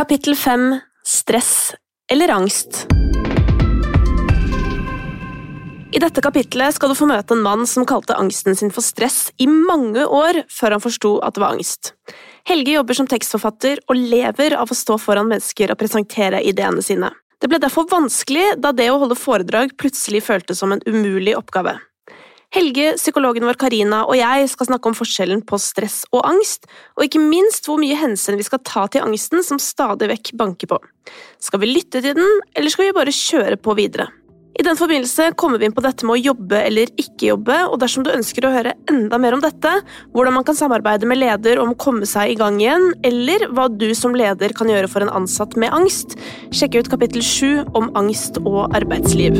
Kapittel 5 Stress eller angst. I dette kapitlet skal du få møte en mann som kalte angsten sin for stress i mange år før han forsto at det var angst. Helge jobber som tekstforfatter og lever av å stå foran mennesker og presentere ideene sine. Det ble derfor vanskelig da det å holde foredrag plutselig føltes som en umulig oppgave. Helge, psykologen vår Karina og jeg skal snakke om forskjellen på stress og angst, og ikke minst hvor mye hensyn vi skal ta til angsten som stadig vekk banker på. Skal vi lytte til den, eller skal vi bare kjøre på videre? I den forbindelse kommer vi inn på dette med å jobbe eller ikke jobbe, og dersom du ønsker å høre enda mer om dette, hvordan man kan samarbeide med leder om å komme seg i gang igjen, eller hva du som leder kan gjøre for en ansatt med angst, sjekk ut kapittel sju om angst og arbeidsliv.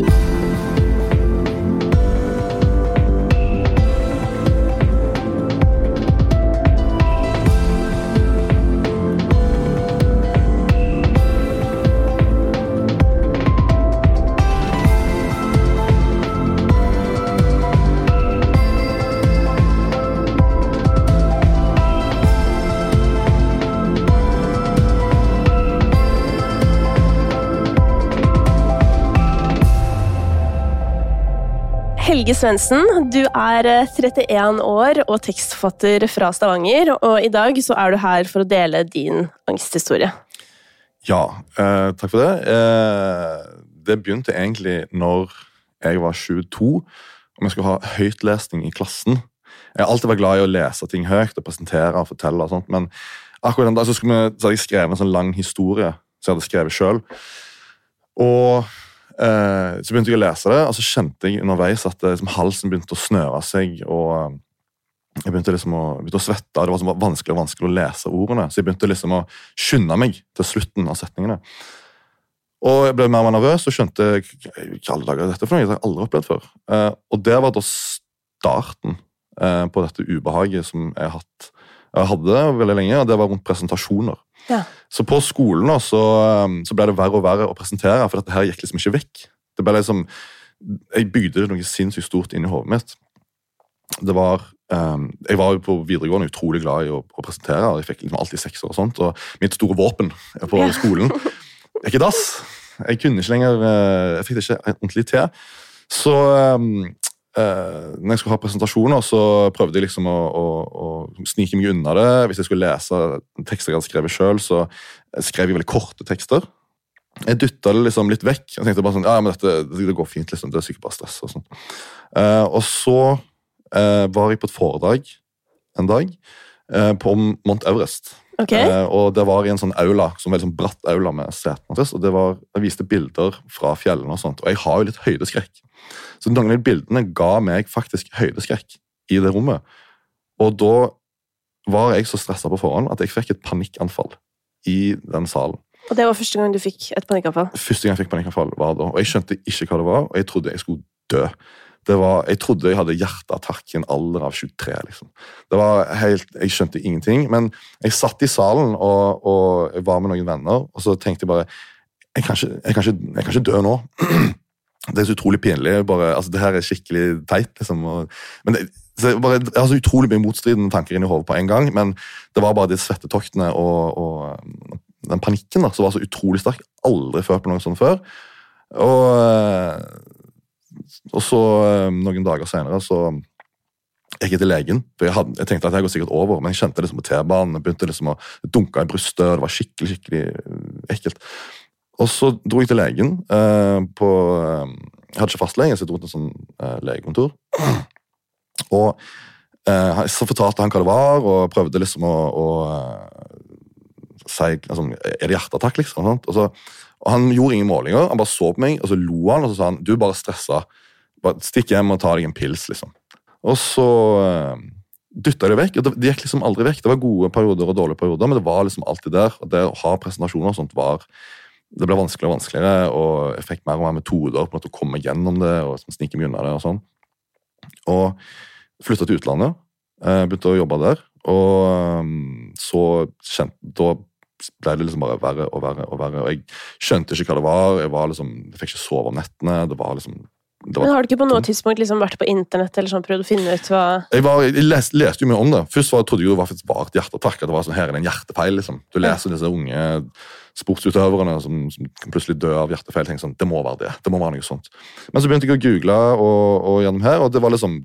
Helge Svendsen, du er 31 eh, år og tekstforfatter fra Stavanger. Og i dag så er du her for å dele din angsthistorie. Ja, eh, takk for det. Eh, det begynte egentlig når jeg var 22 og vi skulle ha høytlesning i klassen. Jeg har alltid vært glad i å lese ting høyt og presentere og fortelle, og sånt, men akkurat den dag så, så hadde jeg skrevet en sånn lang historie som jeg hadde skrevet sjøl. Og så begynte jeg å lese det, og så kjente jeg underveis at liksom, halsen begynte å snøre seg. og eh, jeg begynte liksom å, begynte å svette, og det var vanskelig og vanskelig å lese ordene. Så jeg begynte liksom å skynde meg til slutten av setningene. Og jeg ble mer og mer nervøs og skjønte hva alle dager dette for noe. Jeg har aldri opplevd før. Eh, og det var da starten på dette ubehaget som jeg, har hatt, jeg hadde veldig lenge, det var rundt presentasjoner. Ja. Så på skolen da, så, um, så, ble det verre og verre å presentere, for dette her gikk liksom ikke vekk. Det ble liksom, Jeg bygde noe sinnssykt stort inni hodet mitt. Det var, um, Jeg var jo på videregående utrolig glad i å, å presentere. og Jeg fikk liksom alltid sekser og sånt, og mitt store våpen på skolen er ikke dass. Jeg kunne ikke lenger, uh, jeg fikk det ikke ordentlig til. Så um, Uh, når jeg skulle ha presentasjoner, så prøvde jeg liksom å, å, å, snike meg unna det. Hvis jeg skulle lese tekster jeg hadde skrevet sjøl, så skrev jeg veldig korte tekster. Jeg dytta det liksom litt vekk. Jeg tenkte bare sånn, ja, men dette det går fint, liksom. det er sikkert bare stress. Og sånn. Uh, og så uh, var jeg på et foredrag en dag på Mount Everest. Okay. og det var i en sånn aula, som veldig sånn bratt aula med setene. og det var, Jeg viste bilder fra fjellene og sånt, og jeg har jo litt høydeskrekk. Så noen av bildene ga meg faktisk høydeskrekk i det rommet. Og da var jeg så stressa på forhånd at jeg fikk et panikkanfall i den salen. Og det var første gang du fikk et panikkanfall? Første gang jeg fikk panikkanfall var da. Og jeg skjønte ikke hva det var, og jeg trodde jeg skulle dø. Det var, jeg trodde jeg hadde hjerteattakk i en alder av 23. liksom. Det var helt, Jeg skjønte ingenting. Men jeg satt i salen og, og var med noen venner, og så tenkte jeg bare Jeg kan ikke, jeg kan ikke, jeg kan ikke dø nå. Det er så utrolig pinlig. bare, altså Det her er skikkelig teit. liksom. Og, men det, bare, Jeg har så utrolig mye motstridende tanker inni hodet på en gang, men det var bare de svettetoktene og, og, den panikken da, som var så utrolig sterk. Aldri før på noe sånt før. Og, og så, noen dager senere, så gikk jeg til legen. for jeg, hadde, jeg, tenkte at det går sikkert over, men jeg kjente det liksom på T-banen. Begynte liksom å dunke i brystet, og det var skikkelig skikkelig ekkelt. Og så dro jeg til legen eh, på eh, Jeg hadde ikke fastlege, så jeg dro til et sånn eh, legekontor. Og eh, så fortalte han hva det var, og prøvde liksom å, å eh, si altså, Er det hjerteattakk, liksom? Og, så, og, Han gjorde ingen målinger, han bare så på meg, og så lo han og så sa han, du bare stressa. Bare Stikk hjem og ta deg en pils, liksom. Og så eh, dytta det vekk. og Det gikk liksom aldri vekk. Det var gode perioder og dårlige perioder, men det var liksom alltid der. og Det å ha presentasjoner og sånt var det ble vanskeligere og vanskeligere, og jeg fikk mer og mer metoder på å komme gjennom det og snike meg unna det. Og sånn. Og flytta til utlandet, eh, begynte å jobbe der. Og mm, så kjente, da ble det liksom bare verre og verre. Og verre, og jeg skjønte ikke hva det var. Jeg, var liksom, jeg fikk ikke sove om nettene. det var liksom var Men har du ikke på noe tidspunkt liksom vært på internett eller sånn, prøvd å finne ut hva Jeg, var, jeg leste, leste jo mye om det. Først var, trodde jeg det var et hjerteattakk. At det var sånn, her er det en hjertefeil. liksom. Du leser disse unge sportsutøverne som, som plutselig dør av hjertefeil. tenker sånn, Det må være det. det må være noe sånt. Men så begynte jeg å google og, og gjennom her, og det var liksom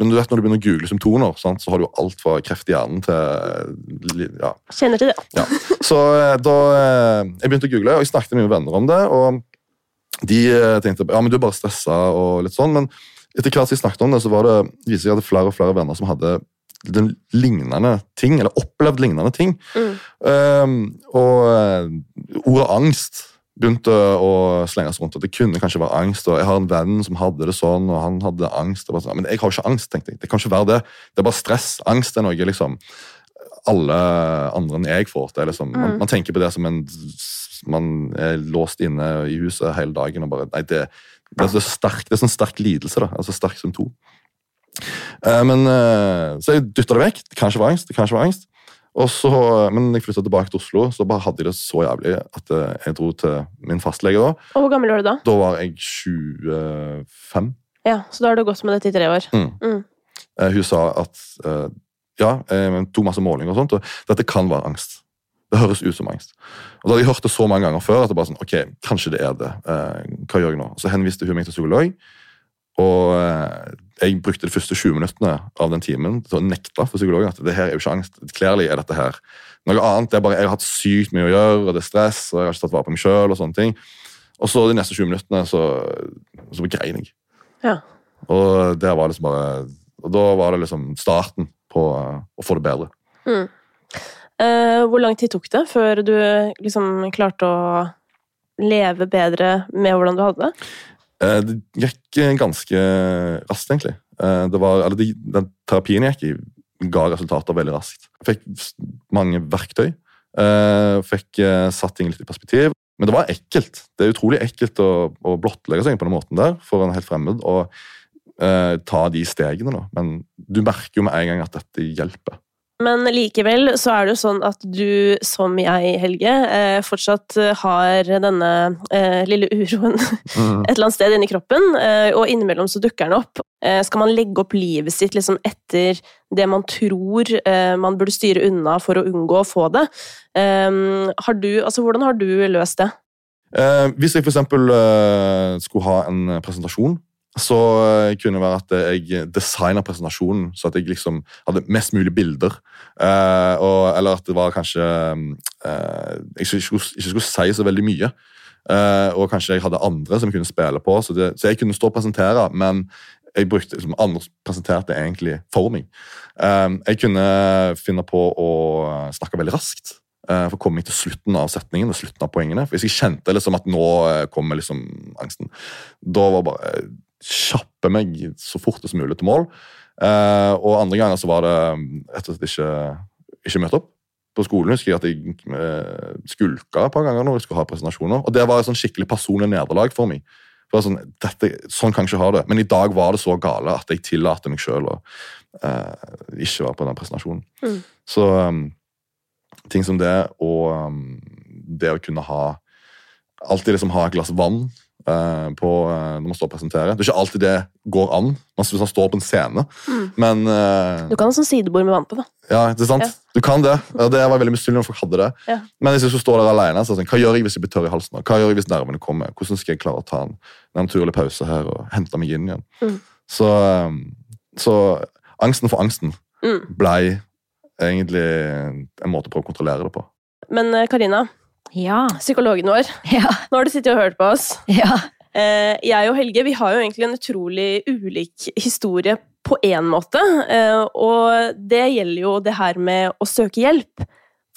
men du vet når du begynner å google symptomer, sant, så har du jo alt fra kreft i hjernen til ja. Kjenner til det. ja. Så eh, da eh, Jeg begynte å google, og jeg snakket med mine venner om det. og de eh, tenkte ja, men du er bare stressa og litt sånn, men etter hvert som jeg snakket om det, så var det, viser jeg at flere og flere venner som hadde den lignende ting, eller opplevd lignende ting. Mm. Um, og uh, ordet angst begynte å slenges rundt. at Det kunne kanskje være angst. og Jeg har en venn som hadde det sånn, og han hadde angst. bare sånn, Men jeg har jo ikke angst, tenkte jeg. Det kan ikke være det. Det er bare stress. Angst er noe liksom alle andre enn jeg får. Det er liksom, man, Mm. man tenker på det som en Man er låst inne i huset hele dagen og bare Nei, det, det er så sterk, det er sånn sterk lidelse, da. Altså sterk symptom. Eh, men eh, Så jeg dytta det vekk. Det kanskje var angst. det kanskje var angst. Og så, men jeg flytta tilbake til Oslo, så bare hadde jeg det så jævlig at eh, jeg dro til min fastlege. Da Og hvor gammel var du da? Da var jeg 25. Ja, Så da har du gått med dette i tre år. Mm. Mm. Eh, hun sa at eh, ja, jeg tok masse målinger og sånt, og dette kan være angst. Det høres ut som angst. Og Da hadde jeg hørt det så mange ganger før at det bare sånn, ok, kanskje det er det. Eh, hva gjør jeg nå? Så henviste hun meg til psykolog. Og eh, jeg brukte de første 20 minuttene av den timen til å nekte for psykologen at det her er jo ikke angst. Klærlig er dette her. Noe annet er bare jeg har hatt sykt mye å gjøre, og det er stress, og jeg har ikke tatt vare på meg sjøl. Og sånne ting. Og så de neste 20 minuttene så, så grein jeg. Ja. Og der var liksom bare Og da var det liksom starten på eh, å få det bedre. Mm. Eh, hvor lang tid tok det før du liksom klarte å leve bedre med hvordan du hadde det? Eh, Det gikk eh, ganske raskt, egentlig. Eh, var, eller de, den terapien jeg gikk i, ga resultater veldig raskt. Fikk mange verktøy. Fikk satt ting litt i perspektiv. Men det var ekkelt. Det er utrolig ekkelt å, å blottlegge seg på den måten der for en helt fremmed. og eh, ta de stegene, da. Men du merker jo med en gang at dette hjelper. Men likevel så er det jo sånn at du, som jeg, Helge, eh, fortsatt har denne eh, lille uroen et eller annet sted inni kroppen, eh, og innimellom så dukker den opp. Skal man legge opp livet sitt liksom etter det man tror man burde styre unna for å unngå å få det? Eh, har du, altså, hvordan har du løst det? Hvis jeg eksempel eh, skulle ha en presentasjon, så eh, kunne det være at jeg designa presentasjonen så at jeg liksom hadde mest mulig bilder. Eh, og, eller at det var kanskje eh, jeg skulle, ikke skulle si så veldig mye. Eh, og kanskje jeg hadde andre som jeg kunne spille på, så, det, så jeg kunne stå og presentere, men jeg brukte, liksom, andre presenterte egentlig for meg. Eh, jeg kunne finne på å snakke veldig raskt. eh, For å komme til slutten av setningen og slutten av poengene. For Hvis jeg kjente liksom at nå eh, kommer liksom angsten, da var bare eh, kjappe meg så fort som mulig til mål. Eh, og andre ganger så var det mm, rett og slett ikke, ikke møte opp. På skolen husker jeg at jeg eh, skulka et par ganger når jeg skulle ha presentasjoner. Og det var et sånn skikkelig personlig nederlag for meg. For sånn, dette, sånn kan jeg ikke ha det. Men i dag var det så gale at jeg tillater meg sjøl å eh, ikke være på den presentasjonen. Mm. Så um, ting som det, og um, det å kunne ha Alltid liksom ha et glass vann på, eh, når man står og presenterer. Det er ikke alltid det går an hvis man står på en scene, Mm. men uh, Du kan ha sånn sidebord med vann på, da. ja, det er sant. Ja. Du kan det. det var veldig misunnelig når folk hadde det. Ja. Men hvis jeg skulle stå der alene, så er det sånn, hva gjør jeg hvis jeg blir tørr i halsen? Hva gjør jeg hvis nervene kommer? Hvordan skal jeg klare å ta en, en naturlig pause her og hente meg inn igjen? Mm. Så, så angsten for angsten Mm. blei egentlig en måte å prøve å kontrollere det på. Men eh, Karina, Ja. psykologen vår, Ja. nå har du sittet og hørt på oss. ja. Eh, jeg og Helge vi har jo egentlig en utrolig ulik historie på én måte. Eh, og det gjelder jo det her med å søke hjelp.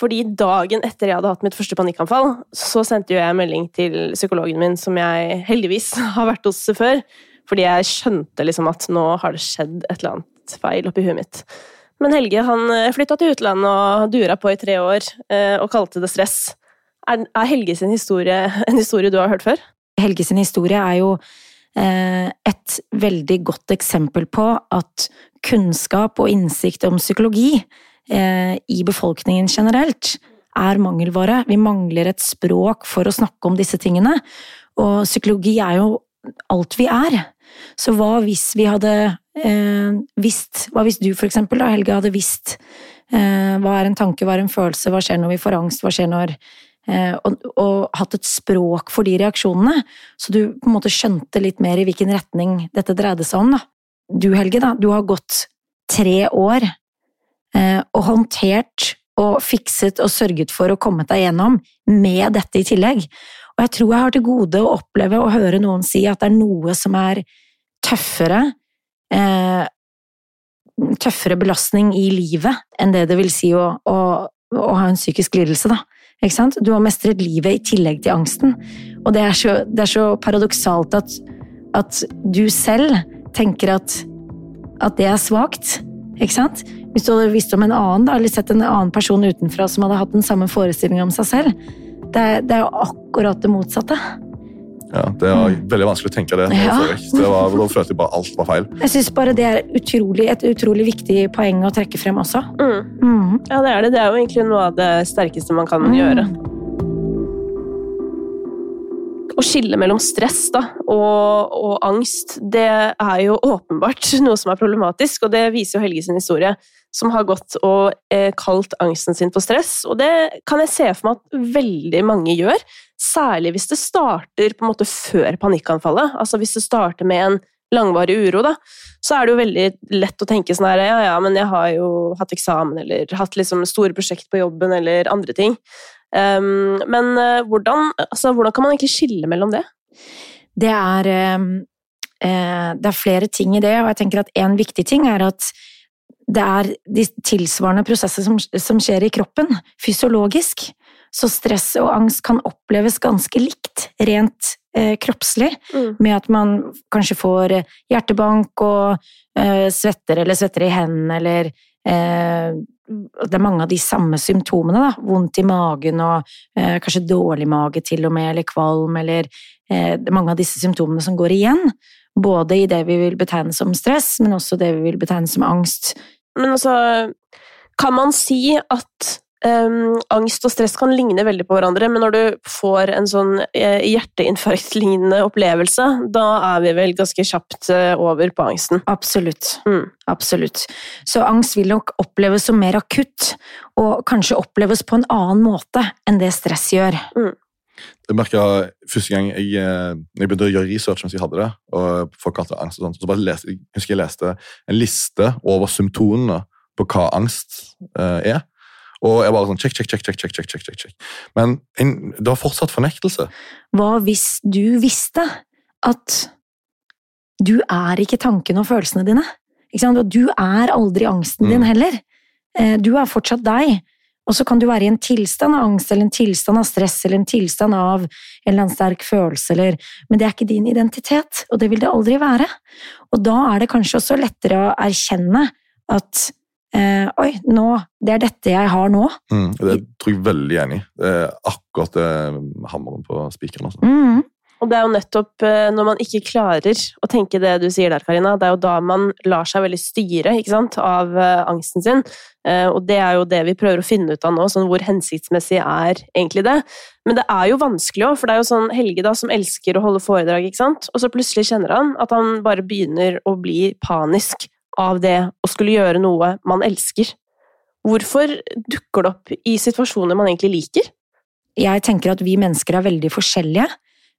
Fordi dagen etter jeg hadde hatt mitt første panikkanfall, så sendte jo jeg en melding til psykologen min, som jeg heldigvis har vært hos før. Fordi jeg skjønte liksom at nå har det skjedd et eller annet feil oppi huet mitt. Men Helge han flytta til utlandet og dura på i tre år eh, og kalte det stress. Er, er Helge sin historie en historie du har hørt før? Helge sin historie er jo eh, et veldig godt eksempel på at kunnskap og innsikt om psykologi eh, i befolkningen generelt er mangelvare. Vi mangler et språk for å snakke om disse tingene. Og psykologi er jo alt vi er. Så hva hvis vi hadde eh, visst Hva hvis du, for eksempel, da, Helge, hadde visst eh, hva er en tanke, hva er en følelse, hva skjer når vi får angst, hva skjer når og, og, hatt et språk for de reaksjonene, så du på en måte skjønte litt mer i hvilken retning dette dreide seg om. da. Du, Helge, da, du har gått tre år eh, og håndtert og fikset og sørget for å komme deg gjennom med dette i tillegg. Og jeg tror jeg har til gode å oppleve å høre noen si at det er noe som er tøffere eh, Tøffere belastning i livet enn det det vil si å, å, å ha en psykisk lidelse, da. Ikke sant? Du har mestret livet i tillegg til angsten. Og det er så, det er så paradoksalt at, at, du selv tenker at, at det er svakt. Ikke sant? Hvis du hadde visst om en annen, da, eller sett en annen person utenfra som hadde hatt den samme forestillingen om seg selv, det, det er jo akkurat det motsatte. Ja, Det er mm. veldig vanskelig å tenke det. Ja. det var, da følte jeg bare alt var feil. Jeg syns bare det er utrolig, et utrolig viktig poeng å trekke frem også. Mm. Mm. Ja, det er det. Det er jo egentlig noe av det sterkeste man kan mm. gjøre. Å skille mellom stress da, og, og, angst, det er jo åpenbart noe som er problematisk, og det viser jo Helge sin historie som har gått og eh, kalt angsten sin for stress. Og det kan jeg se for meg at veldig mange gjør. Særlig hvis det starter på en måte før panikkanfallet. Altså hvis det starter med en langvarig uro, da, så er det jo veldig lett å tenke sånn her Ja, ja, men jeg har jo hatt eksamen, eller hatt liksom store prosjekt på jobben, eller andre ting. Um, men uh, hvordan, altså, hvordan kan man egentlig skille mellom det? Det er, um, uh, det er flere ting i det, og jeg tenker at en viktig ting er at det er de tilsvarende prosesser som, som, skjer i kroppen, fysiologisk. Så stress og angst kan oppleves ganske likt, rent eh, kroppslig, mm. med at man kanskje får eh, hjertebank og eh, svetter eller svetter i hendene eller eh, Det er mange av de samme symptomene, da. Vondt i magen og eh, kanskje dårlig mage til og med, eller kvalm, eller eh, mange av disse symptomene som går igjen. Både i det vi vil betegne som stress, men også det vi vil betegne som angst. Men altså Kan man si at um, angst og stress kan ligne veldig på hverandre, men når du får en sånn uh, hjerteinfarktlignende opplevelse, da er vi vel ganske kjapt uh, over på angsten? Absolutt. Mm. Absolutt. Så angst vil nok oppleves som mer akutt, og kanskje oppleves på en annen måte enn det stress gjør. Mm. Jeg merka Første gang jeg, eh, jeg, begynte å gjøre research mens jeg hadde det, og folk hadde angst og sånt, så bare leste, jeg husker jeg leste en liste over symptomene på hva angst uh, er. Og jeg bare sånn check, check, check, check, check, check, check, check. Men en, det var fortsatt fornektelse. Hva hvis du visste at du er ikke tankene og følelsene dine? Ikke sant? Og du er aldri angsten din mm. heller. Eh, du er fortsatt deg. Og så kan du være i en tilstand av angst eller en tilstand av stress eller en tilstand av en eller annen sterk følelse, eller, men det er ikke din identitet, og det vil det aldri være. Og da er det kanskje også lettere å erkjenne at eh, oi, nå, det er dette jeg har nå. Mm, det tror jeg veldig enig i. Det er akkurat det hammeren på spikeren. Altså. Mm. Og det er jo nettopp eh, når man ikke klarer å tenke det du sier der, Karina, det er jo da man lar seg veldig styre ikke sant, av uh, angsten sin. Uh, og det er jo det vi prøver å finne ut av nå, sånn hvor hensiktsmessig er egentlig det. Men det er jo vanskelig òg, for det er jo sånn Helge da, som elsker å holde foredrag, ikke sant, og så plutselig kjenner han at han bare begynner å bli panisk av det å skulle gjøre noe man elsker. Hvorfor dukker det opp i situasjoner man egentlig liker? Jeg tenker at vi mennesker er veldig forskjellige.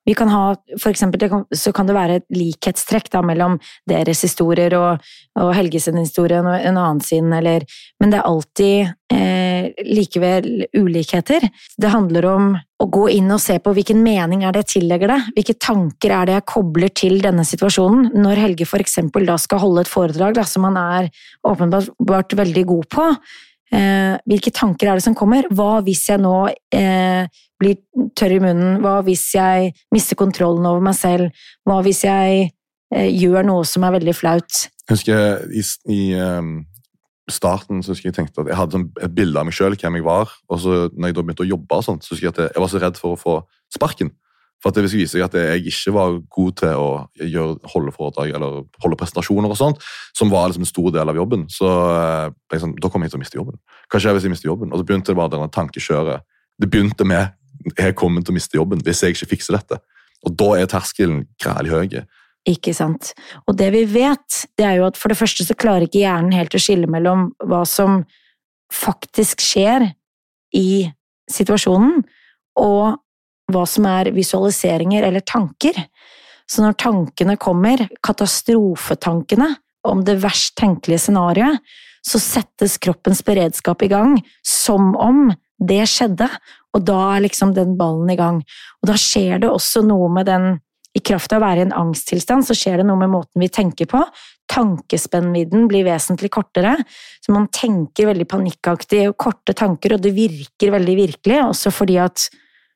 Vi kan ha, for eksempel, så kan det være et likhetstrekk da, mellom deres historier og, og Helge sin historie og en annen sin, eller Men det er alltid eh, likevel ulikheter. Det handler om å gå inn og se på hvilken mening er det jeg tillegger det, hvilke tanker er det jeg kobler til denne situasjonen. Når Helge for eksempel da skal holde et foredrag da, som han er åpenbart veldig god på, Eh, hvilke tanker er det som kommer? Hva hvis jeg nå eh, blir tørr i munnen? Hva hvis jeg mister kontrollen over meg selv? Hva hvis jeg eh, gjør noe som er veldig flaut? Jeg husker i, i um, starten så husker jeg tenkte at jeg hadde sånn et bilde av meg sjøl, hvem jeg var. Og så når jeg da begynte å jobbe, sånt, så husker jeg at jeg var så redd for å få sparken. For at det skulle vise seg at jeg ikke var god til å gjøre, holde foredrag eller holde prestasjoner, og sånt, som var liksom en stor del av jobben. Så liksom, Da kom jeg til å miste jobben. Hva skjer hvis jeg mister jobben? Og så begynte det bare denne tankekjøret. Det begynte med jeg kommer til å miste jobben hvis jeg ikke fikser dette. Og da er terskelen grælig høy. Ikke sant. Og det vi vet, det er jo at for det første så klarer ikke hjernen helt å skille mellom hva som faktisk skjer i situasjonen, og hva som er visualiseringer eller tanker. Så når tankene kommer, katastrofetankene, om det verst tenkelige scenarioet, så settes kroppens beredskap i gang som om det skjedde, og da er liksom den ballen i gang. Og da skjer det også noe med den i kraft av å være i en angsttilstand, så skjer det noe med måten vi tenker på. Tankespennvidden blir vesentlig kortere, så man tenker veldig panikkaktig og korte tanker, og det virker veldig virkelig, også fordi at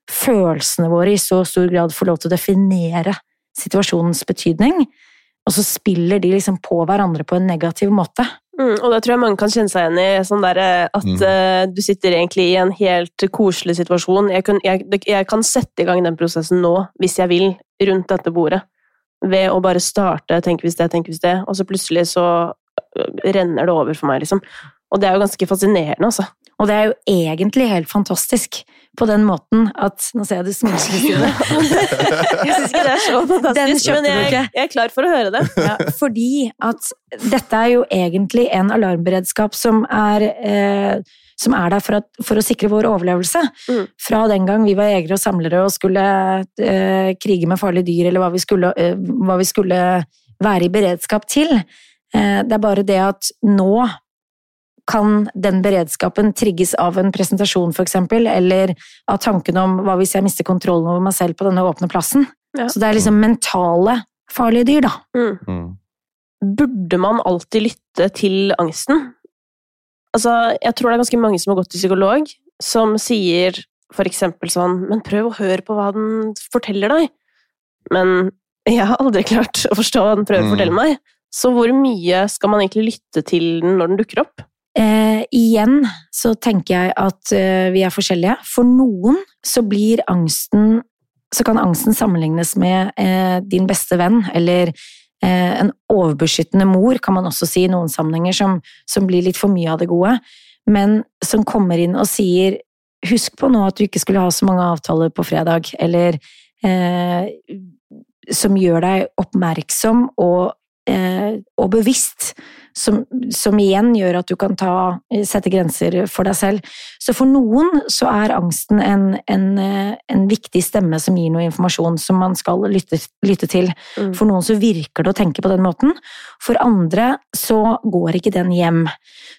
følelsene våre i så stor grad får lov til å definere situasjonens betydning, og så spiller de liksom på hverandre på en negativ måte. Mm, og det tror jeg mange kan kjenne seg igjen i. Sånn der, at mm. uh, du sitter egentlig i en helt koselig situasjon. Jeg kan, jeg, jeg kan, sette i gang den prosessen nå, hvis jeg vil, rundt dette bordet. Ved å bare starte 'tenk hvis det, tenk hvis det', og så plutselig så øh, renner det over for meg, liksom. Og det er jo ganske fascinerende, altså. Og det er jo egentlig helt fantastisk på den måten at Nå ser jeg du smiler, Kristine. jeg syns ikke det er så fantastisk, men jeg, jeg, er klar for å høre det. Ja, fordi at dette er jo egentlig en alarmberedskap som er eh, som er der for, at, for, å sikre vår overlevelse. Mm. Fra den gang vi var jegere og samlere og skulle eh, krige med farlige dyr, eller hva vi skulle, eh, hva vi skulle være i beredskap til. Eh, det er bare det at nå kan den beredskapen trigges av en presentasjon, f.eks., eller av tanken om hva hvis jeg mister kontrollen over meg selv på denne åpne plassen? Ja. Så det er liksom mentale farlige dyr, da. Mm. Mm. Burde man alltid lytte til angsten? Altså, jeg tror det er ganske mange som har gått til psykolog, som sier for eksempel sånn Men prøv å høre på hva den forteller deg. Men jeg har aldri klart å forstå hva den prøver å mm. fortelle meg. Så hvor mye skal man egentlig lytte til den når den dukker opp? Eh, igjen så tenker jeg at eh, vi er forskjellige. For noen så blir angsten Så kan angsten sammenlignes med eh, din beste venn, eller eh, en overbeskyttende mor, kan man også si i noen sammenhenger, som, som, blir litt for mye av det gode, men som kommer inn og sier Husk på nå at du ikke skulle ha så mange avtaler på fredag, eller eh, Som gjør deg oppmerksom og, og bevisst som, som, igjen gjør at du kan ta, sette grenser for deg selv. Så for noen så er angsten en, en, en viktig stemme som gir noe informasjon som man skal lytte, lytte til. Mm. For noen så virker det å tenke på den måten. For andre så går ikke den hjem.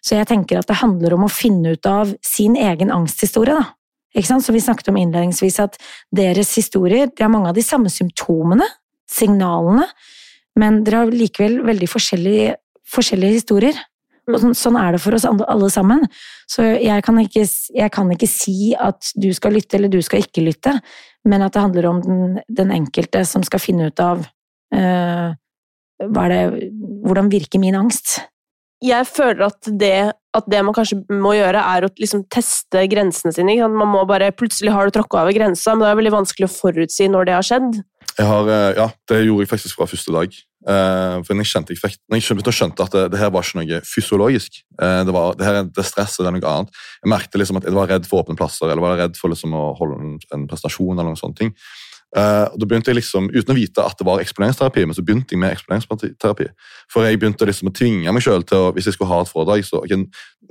Så jeg tenker at det handler om å finne ut av sin egen angsthistorie. da. Ikke sant? Så vi snakket om innledningsvis at deres historier de har mange av de samme symptomene, signalene, men dere har likevel veldig forskjellige forskjellige historier. Og sånn, sånn, er det for oss alle sammen. Så jeg kan, ikke, jeg kan, ikke, si at du skal lytte eller du skal ikke lytte, men at det handler om den, den enkelte som skal finne ut av uh, det, hvordan virker min angst. Jeg føler at det, at det man kanskje må gjøre, er å liksom teste grensene sine. Man må bare, Plutselig har du tråkka over grensa, men det er veldig vanskelig å forutsi når det har skjedd. Har, eh, ja, det gjorde jeg faktisk fra første dag. Uh, for jeg kjente, jeg, fikk, jeg skjønte, skjønte at det, det, her var ikke noe fysiologisk. Uh, det, var, det, her, det stresset det er noe annet. Jeg merket liksom at jeg var redd for åpne plasser eller var redd for liksom å holde en, en prestasjon. eller noen sånne ting. Uh, da begynte jeg liksom, Uten å vite at det var eksponeringsterapi, men så begynte jeg med eksponeringsterapi. For jeg begynte liksom å tvinge meg selv til å, hvis jeg skulle ha et foredrag så okay,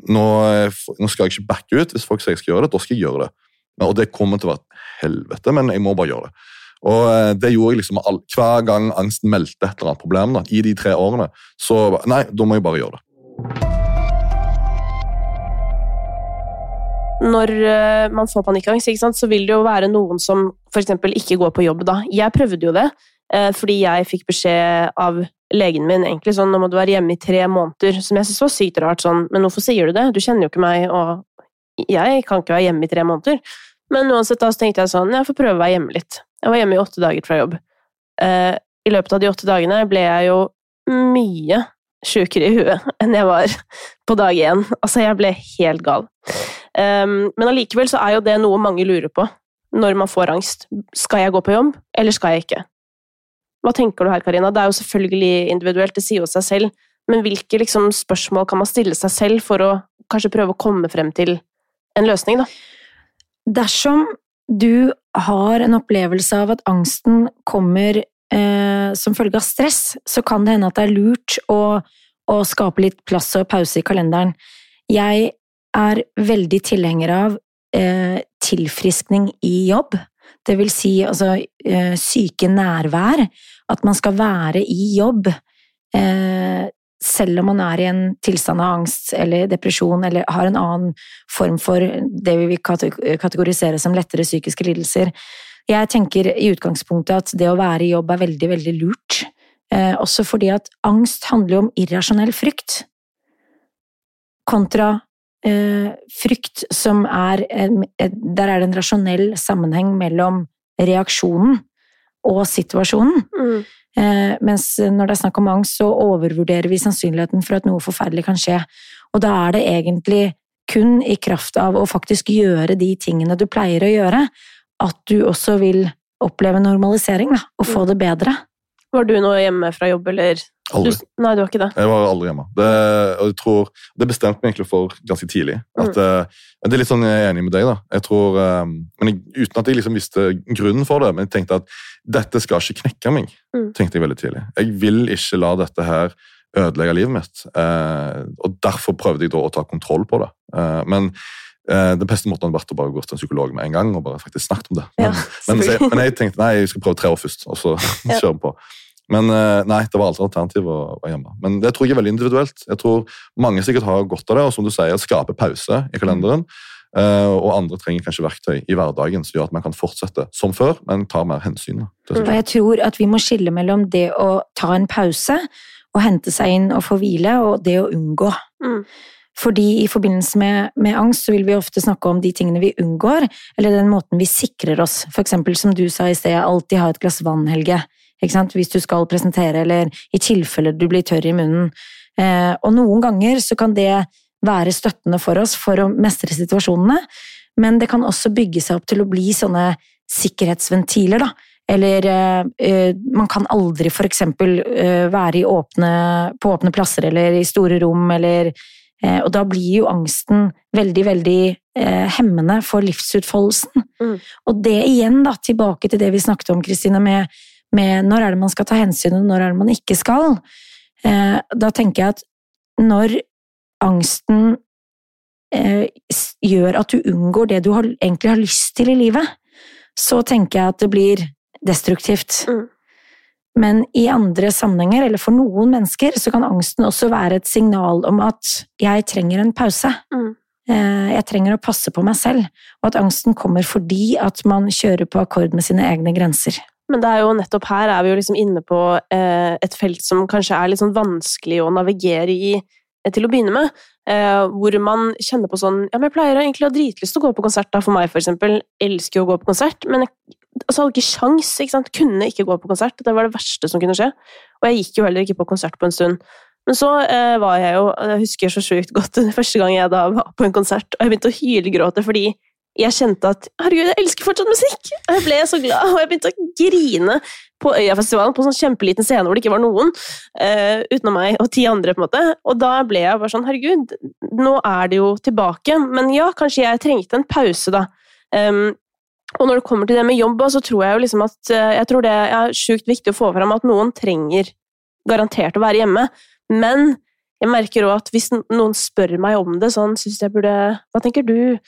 nå, nå, skal jeg ikke backe ut hvis folk sier jeg skal gjøre det. Da skal jeg gjøre det. Og det kommer til å være et helvete, men jeg må bare gjøre det. Og eh, det gjorde jeg liksom all, Hver gang angsten meldte et eller annet problem da, i de tre årene, så nei, da må jeg bare gjøre det. Når uh, man får panikkangst, så vil det jo være noen som f.eks. ikke går på jobb. da. Jeg prøvde jo det, uh, fordi jeg fikk beskjed av legen min egentlig sånn, nå må du være hjemme i tre måneder, som jeg syntes var sykt rart. sånn, Men hvorfor sier du det? Du kjenner jo ikke meg, og jeg kan ikke være hjemme i tre måneder. Men uansett da så tenkte jeg sånn, jeg får prøve å være hjemme litt. Jeg var hjemme i åtte dager fra jobb. Eh, I løpet av de åtte dagene ble jeg jo mye sjukere i huet enn jeg var på dag én. Altså, jeg ble helt gal. Um, men allikevel så er jo det noe mange lurer på når man får angst. Skal jeg gå på jobb, eller skal jeg ikke? Hva tenker du her, Karina? Det er jo selvfølgelig individuelt, det sier jo seg selv, men hvilke liksom, spørsmål kan man stille seg selv for å kanskje prøve å komme frem til en løsning, da? Dersom du har en opplevelse av at angsten kommer eh, som følge av stress, så kan det hende at det er lurt å, å skape litt plass og pause i kalenderen. Jeg er veldig tilhenger av eh, tilfriskning i jobb. Det vil si altså eh, syke nærvær. At man skal være i jobb. Eh, selv om man er i en tilstand av angst eller depresjon eller har en annen form for det vi vil kategorisere som lettere psykiske lidelser. Jeg tenker i utgangspunktet at det å være i jobb er veldig, veldig lurt. Eh, også fordi at angst handler om irrasjonell frykt. Kontra eh, frykt som er Der er det en rasjonell sammenheng mellom reaksjonen og situasjonen. Mm. Eh, mens når det er snakk om angst, så overvurderer vi sannsynligheten for at noe forferdelig kan skje. Og da er det egentlig kun i kraft av å faktisk gjøre de tingene du pleier å gjøre, at du også vil oppleve normalisering da, og få mm. det bedre. Var du nå hjemme fra jobb, eller? Aldri. Du, nei, du var ikke det? Jeg var aldri hjemme. Det, og jeg tror, det bestemte meg egentlig for ganske tidlig. At, mm. uh, det er litt sånn jeg er enig med deg. da. Jeg tror, um, men jeg, Uten at jeg liksom visste grunnen for det, men jeg tenkte at dette skal ikke knekke meg. Mm. tenkte Jeg veldig tidlig. Jeg vil ikke la dette her ødelegge livet mitt. Uh, og Derfor prøvde jeg da å ta kontroll på det. Men den beste måten hadde vært å bare gå til en psykolog med en gang og bare faktisk snakket om det. Men, ja, men, jeg, men jeg tenkte nei, jeg skal prøve tre år først, og så ja. kjøre på. Men eh, nei, det var aldri alternativ å være hjemme. Men det tror jeg er veldig individuelt. Jeg tror Mange sikkert har godt av det, og som du sier, skape pause i kalenderen. Uh, og andre trenger kanskje verktøy i hverdagen som gjør at man kan fortsette som før, men tar mer hensyn. Og jeg tror at vi må skille mellom det å ta en pause og hente seg inn og få hvile, og det å unngå. Mm. Fordi i forbindelse med, med, angst så vil vi ofte snakke om de tingene vi unngår, eller den måten vi sikrer oss. For eksempel som du sa i sted, alltid ha et glass vann, Helge hvis du skal presentere, eller i tilfelle du blir tørr i munnen. Eh, og noen ganger så kan det være støttende for oss for å mestre situasjonene, men det kan også bygge seg opp til å bli sånne sikkerhetsventiler, da. Eller eh, eh man kan aldri for eksempel eh, være åpne, på åpne plasser eller i store rom, eller eh, Og da blir jo angsten veldig, veldig eh, hemmende for livsutfoldelsen. Mm. Og det igjen, da, tilbake til det vi snakket om, Kristine, med med når er det man skal ta hensyn, og når er det man ikke skal. Eh, da tenker jeg at når angsten eh, gjør at du unngår det du egentlig har lyst til i livet, så tenker jeg at det blir destruktivt. Mm. Men i andre sammenhenger, eller for noen mennesker, så kan angsten også være et signal om at jeg trenger en pause. Mm. Eh, jeg trenger å passe på meg selv, og at angsten kommer fordi at man kjører på akkord med sine egne grenser. Men det er jo nettopp her er vi jo liksom inne på eh, et felt som kanskje er litt sånn vanskelig å navigere i eh, til å begynne med. Eh, hvor man kjenner på sånn Ja, men jeg pleier egentlig å ha dritlyst til å gå på konsert, da, for meg, for eksempel. Elsker jo å gå på konsert, men jeg altså, hadde ikke sjans, ikke sant. Kunne ikke gå på konsert. Det var det verste som kunne skje. Og jeg gikk jo heller ikke på konsert på en stund. Men så var jeg jo Jeg husker så sjukt godt første gang jeg da var på en konsert, og jeg begynte å hylgråte fordi jeg kjente at herregud, jeg elsker fortsatt musikk! Og jeg ble så glad, og jeg begynte å grine på Øyafestivalen, på en sånn kjempeliten scene hvor det ikke var noen, uh, utenom meg og ti andre. på en måte. Og da ble jeg bare sånn herregud, nå er det jo tilbake. Men ja, kanskje jeg trengte en pause, da. Um, og når det kommer til det med jobb, så tror jeg jo liksom at uh, jeg tror det er sjukt viktig å få fram at noen trenger garantert å være hjemme. Men jeg merker òg at hvis noen spør meg om det, sånn syns jeg burde Hva tenker du?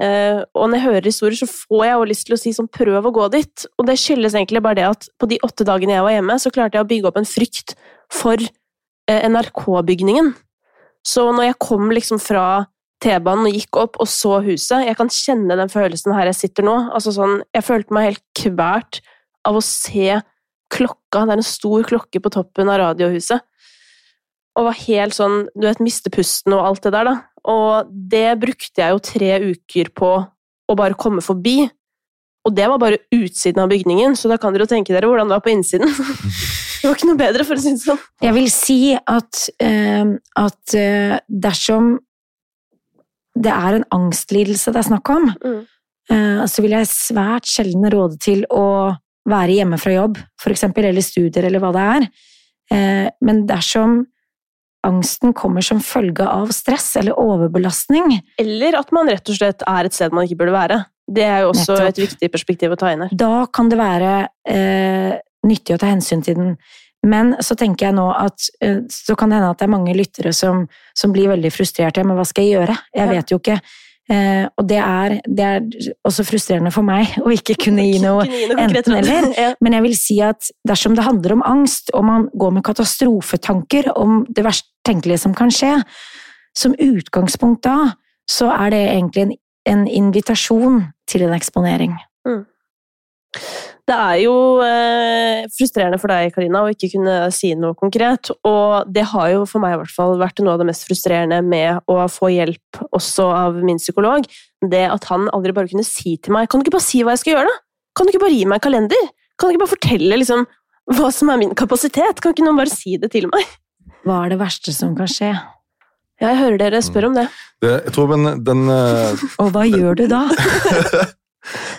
Uh, og når jeg hører historier, så får jeg jo lyst til å si sånn prøv å gå dit. Og det skyldes egentlig bare det at på de åtte dagene jeg var hjemme, så klarte jeg å bygge opp en frykt for uh, NRK-bygningen. Så når jeg kom liksom fra T-banen og gikk opp og så huset Jeg kan kjenne den følelsen her jeg sitter nå. Altså sånn, jeg følte meg helt kvert av å se klokka. Det er en stor klokke på toppen av radiohuset. Og var helt sånn Du vet, miste pusten og alt det der, da. Og det brukte jeg jo tre uker på å bare komme forbi. Og det var bare utsiden av bygningen, så da kan dere jo tenke dere hvordan det var på innsiden. det var ikke noe bedre, for å si det sånn. Jeg vil si at, uh, at uh, dersom det er en angstlidelse det er snakk om, mm. uh, så vil jeg svært sjelden råde til å være hjemme fra jobb, for eksempel, eller studier, eller hva det er. Men dersom angsten kommer som følge av stress eller overbelastning. Eller at man rett og slett er et sted man ikke burde være. Det er jo også Nettopp. et viktig perspektiv å ta inn her. Da kan det være eh, nyttig å ta hensyn til den. Men så tenker jeg nå at eh, så kan det hende at det er mange lyttere som, som blir veldig frustrerte. Men hva skal jeg gjøre? Jeg Ja. vet jo ikke. Eh, og det er, det er også frustrerende for meg å ikke kunne gi noe gi noe enten eller. Ja. Men jeg vil si at dersom det handler om angst, og man går med katastrofetanker om det verst tenkelige som kan skje, som utgangspunkt da, så er det egentlig en, en invitasjon til en eksponering. Det er jo eh, frustrerende for deg, Karina, å ikke kunne si noe konkret. Og det har jo for meg i hvert fall vært noe av det mest frustrerende med å få hjelp også av min psykolog. Det at han aldri bare kunne si til meg Kan du ikke bare si hva jeg skal gjøre, da? Kan du ikke bare gi meg en kalender? Kan du ikke bare fortelle liksom, hva som er min kapasitet? Kan ikke noen bare si det til meg? Hva er det verste som kan skje? Ja, jeg hører dere spør om det. Det, jeg tror den, den eh, Og hva gjør du da?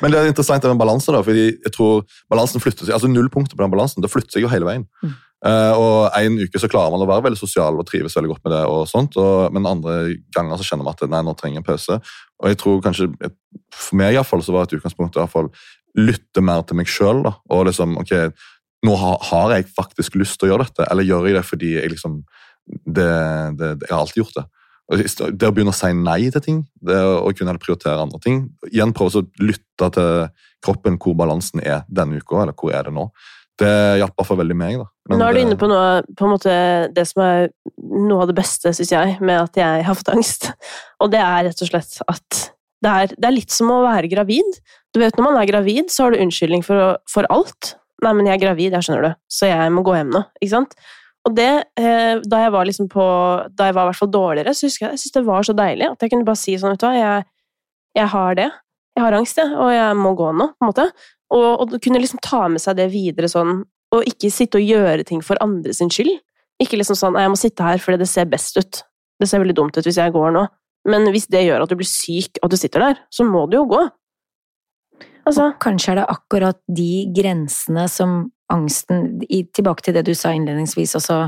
Men det er interessant med balanse, da, fordi jeg tror balansen flytter seg, altså nullpunktet på den balansen det flytter seg jo hele veien. Mm. Uh, og En uke så klarer man å være veldig sosial og trives veldig godt med det, og sånt, og, men andre ganger så kjenner man at nei, nå trenger jeg en pause. Og jeg tror kanskje, For meg i hvert fall, så var et utgangspunkt i hvert fall lytte mer til meg sjøl. Og liksom, ok, nå har, har jeg faktisk lyst til å gjøre dette, eller gjør jeg det fordi jeg liksom det, det, det, Jeg har alltid gjort det. Det å begynne å si nei til ting, det å kunne prioritere andre ting Igjen prøve å lytte til kroppen hvor balansen er denne uka, eller hvor er det nå. Det hjalp iallfall veldig meg. da. Men Nå er du inne på noe, på en måte, det som er noe av det beste, syns jeg, med at jeg har fått angst. Og det er rett og slett at det er, det er litt som å være gravid. Du vet, Når man er gravid, så har du unnskyldning for, for alt. Nei, men jeg er gravid, jeg skjønner du, så jeg må gå hjem nå. ikke sant? Og det, eh, da jeg var liksom på, da jeg var i hvert fall dårligere, så husker jeg jeg synes det var så deilig at jeg kunne bare si sånn, vet du hva, jeg, jeg har det. Jeg har angst, jeg, og jeg må gå nå, på en måte. Og, og kunne liksom ta med seg det videre sånn, og ikke sitte og gjøre ting for andre sin skyld. Ikke liksom sånn «Nei, 'jeg må sitte her fordi det ser best ut'. Det ser veldig dumt ut hvis jeg går nå. Men hvis det gjør at du blir syk og du sitter der, så må du jo gå. Altså, Kanskje er det akkurat de grensene som angsten i, Tilbake til det du sa innledningsvis også,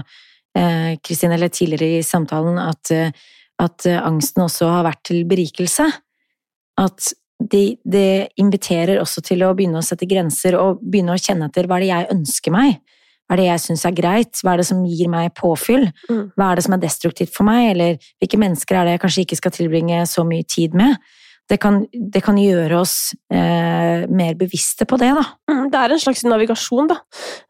eh, Kristine, eller tidligere i samtalen, at, eh, at eh, angsten også har vært til berikelse. At det de inviterer også til å begynne å sette grenser og begynne å kjenne etter hva er det jeg ønsker meg? Hva er det jeg syns er greit? Hva er det som gir meg påfyll? Mm. Hva er det som er destruktivt for meg? Eller hvilke mennesker er det jeg kanskje ikke skal tilbringe så mye tid med? Det kan, det kan gjøre oss eh, mer bevisste på det, da. Mm, Det er en slags navigasjon, da.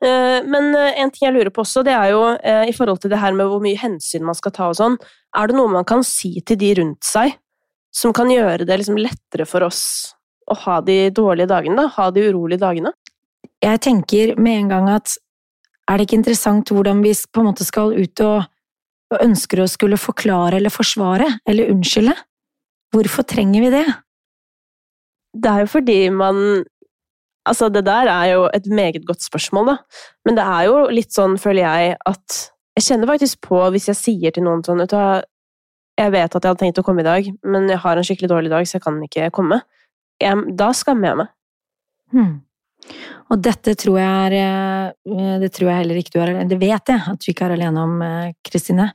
Eh, Men eh, en ting jeg lurer på også, det er jo eh, i forhold til det her med hvor mye hensyn man skal ta og sånn, er det noe man kan si til de rundt seg som kan gjøre det liksom lettere for oss å ha de dårlige dagene, da? Ha de urolige dagene? Jeg tenker med en gang at er det ikke interessant hvordan vi på en måte skal ut og, og ønsker å skulle forklare eller forsvare eller unnskylde? Hvorfor trenger vi det? Det er jo fordi man Altså, det der er jo et meget godt spørsmål, da. Men det er jo litt sånn, føler jeg, at Jeg kjenner faktisk på, hvis jeg sier til noen sånn vet du Jeg vet at jeg hadde tenkt å komme i dag, men jeg har en skikkelig dårlig dag, så jeg kan ikke komme. Jeg, da skammer jeg meg. Hmm. Og dette tror jeg er eh, Det tror jeg heller ikke du er Det vet jeg at du ikke er alene om, eh, Kristine.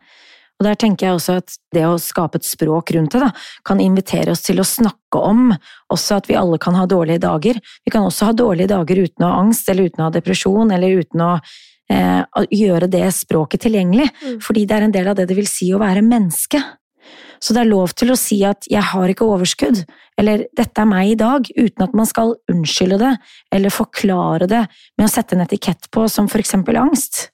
Og der tenker jeg også at det å skape et språk rundt det, da, kan invitere oss til å snakke om også at vi alle kan ha dårlige dager. Vi kan også ha dårlige dager uten å ha angst, eller uten å ha depresjon, eller uten å eh, gjøre det språket tilgjengelig. Mm. Fordi det er en del av det det vil si å være menneske. Så det er lov til å si at 'jeg har ikke overskudd', eller 'dette er meg i dag', uten at man skal unnskylde det, eller forklare det med å sette en etikett på, som for eksempel angst.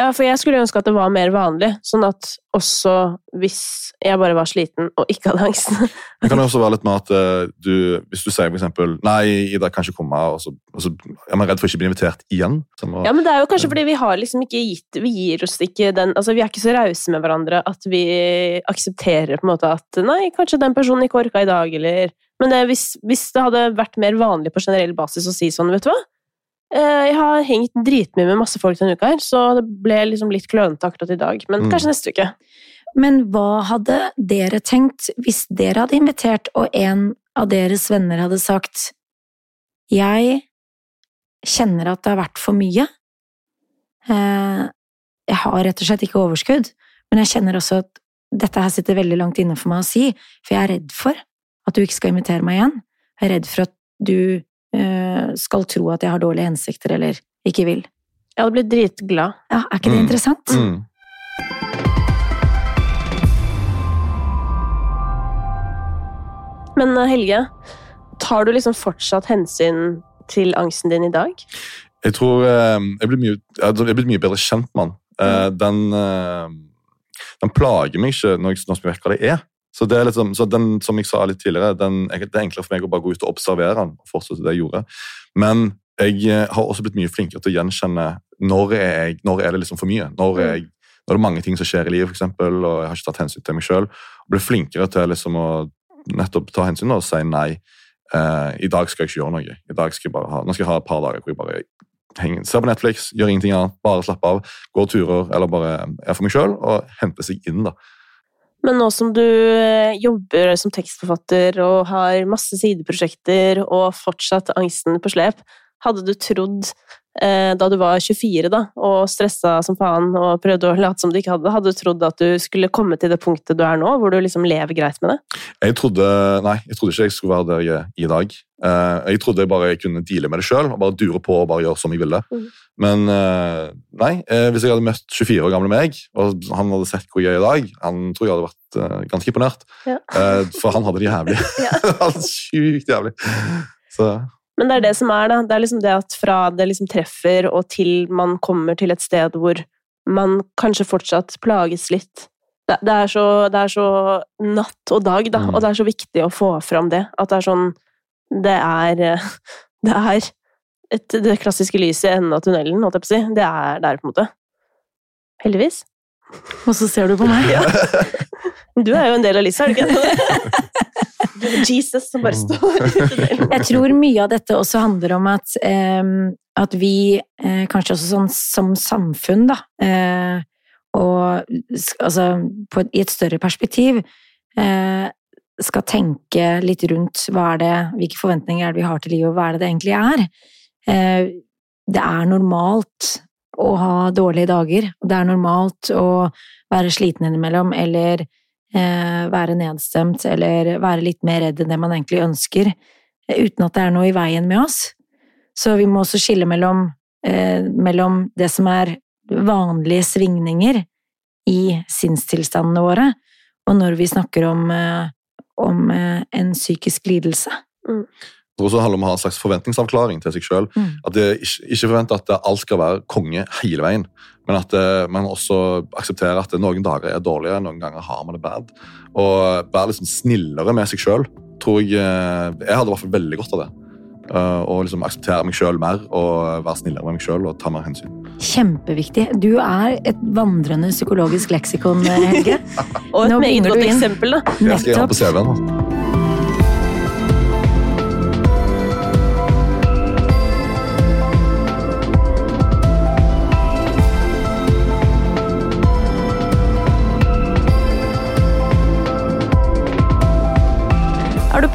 Ja, for jeg skulle ønske at det var mer vanlig, sånn at også hvis jeg bare var sliten og ikke hadde angst Det kan også være litt med at eh, du, hvis du sier for eksempel Nei, Ida kan ikke komme, og så, og så er man redd for ikke å bli invitert igjen. Må, Ja, men det er jo kanskje fordi vi har liksom ikke gitt Vi gir oss ikke den Altså, vi er ikke så rause med hverandre at vi aksepterer på en måte at Nei, kanskje den personen ikke orka i dag, eller Men det, hvis, hvis det hadde vært mer vanlig på generell basis å si sånn, vet du hva Jeg har hengt dritmye med masse folk denne uka her, så det ble liksom litt klønete akkurat i dag. Men Mm. kanskje neste uke. Men hva hadde dere tenkt hvis dere hadde invitert, og en av deres venner hadde sagt Jeg kjenner at det har vært for mye. Eh, Jeg har rett og slett ikke overskudd, men jeg kjenner også at dette her sitter veldig langt inne for meg å si, for jeg er redd for at du ikke skal invitere meg igjen. Jeg er redd for at du eh, skal tro at jeg har dårlige hensikter eller ikke vil. Jeg hadde blitt dritglad. Ja, Er ikke det Mm. interessant? Mm. Men eh, Helge, tar du liksom fortsatt hensyn til angsten din i dag? Jeg tror eh, jeg blir mye, jeg er blitt mye bedre kjent med den. Eh, den. eh, den plager meg ikke når jeg, når jeg vet hva det er. Så, det er liksom, så den, som jeg sa litt tidligere, den, det er enklere for meg å bare gå ut og observere den. og fortsette det jeg gjorde. Men jeg eh, har også blitt mye flinkere til å gjenkjenne når jeg, når er det liksom for mye. Når er, jeg, når er det mange ting som skjer i livet, for eksempel, og jeg har ikke tatt hensyn til meg sjøl. Blir flinkere til liksom å nettopp ta hensyn og si nei. Eh, I dag skal jeg ikke gjøre noe. I dag skal jeg bare ha, nå skal jeg ha et par dager hvor jeg bare henger, ser på Netflix, gjør ingenting annet, bare slapper av, går turer eller bare er for meg sjøl og henter seg inn. da. Men nå som du eh, jobber som tekstforfatter og har masse sideprosjekter og fortsatt angsten på slep, hadde du trodd eh, da du var 24 da, og stressa som faen og prøvde å late som du ikke hadde hadde du trodd at du skulle komme til det punktet du er nå, hvor du liksom lever greit med det? Jeg trodde, nei, jeg trodde ikke jeg skulle være der jeg er i dag. Eh, jeg trodde jeg bare kunne deale med det sjøl og bare dure på og bare gjøre som jeg ville. Mhm. Men eh, nei, eh, hvis jeg hadde møtt 24 år gamle meg, og han hadde sett hvor er i dag, han tror jeg hadde vært eh, ganske imponert. Ja. For han hadde det jævlig. Ja. Han Sjukt jævlig. Så Men det er det som er, da. Det er liksom det at fra det liksom treffer og til man kommer til et sted hvor man kanskje fortsatt plages litt. Det, det, er, så, det er så natt og dag, da, Mm. og det er så viktig å få fram det. At det er sånn Det er Det er et, det klassiske lyset i enden av tunnelen, holdt jeg på å si. Det er der, på en måte. Heldigvis. Og så ser du på meg. Du er jo en del av lyset, er du ikke? Jesus som bare står i tunnelen. Jeg tror mye av dette også handler om at, eh, at vi, eh, kanskje også sånn som samfunn, da, eh, og altså på, i et større perspektiv, eh, skal tenke litt rundt hva er det, hvilke forventninger er det vi har til livet, og hva er det det egentlig er. Eh, det er normalt å ha dårlige dager, det er normalt å være sliten innimellom, eller eh, være nedstemt, eller være litt mer redd enn det man egentlig ønsker, eh, uten at det er noe i veien med oss. Så vi må også skille mellom, mellom det som er vanlige svingninger i sinnstilstandene våre, og når vi snakker om, om en psykisk lidelse. Jeg tror også det handler om å ha en slags forventningsavklaring til seg sjøl. Mm. At det ikke, ikke forvente at alt skal være konge hele veien, men at det, man også aksepterer at noen dager er dårlige, noen ganger har man det bad. Og være liksom snillere med seg sjøl tror jeg eh, Jeg hadde i hvert fall veldig godt av det. Eh, Å liksom akseptere meg sjøl mer og være snillere med meg sjøl og ta mer hensyn. Kjempeviktig. Du er et vandrende psykologisk leksikon, eh, Helge. Og et meget godt eksempel, da. jeg skal gjøre ha på CV-en.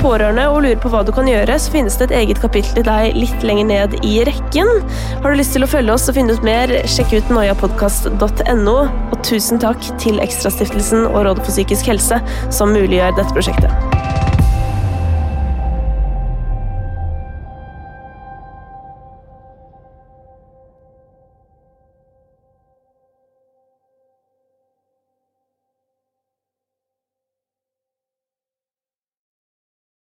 Pårørende og lurer på hva du kan gjøre, så finnes det et eget kapittel til deg litt lenger ned i rekken. Har du lyst til å følge oss og finne ut mer, sjekk ut noiapodkast.no. Og tusen takk til Ekstrastiftelsen og Rådet for psykisk helse, som muliggjør dette prosjektet.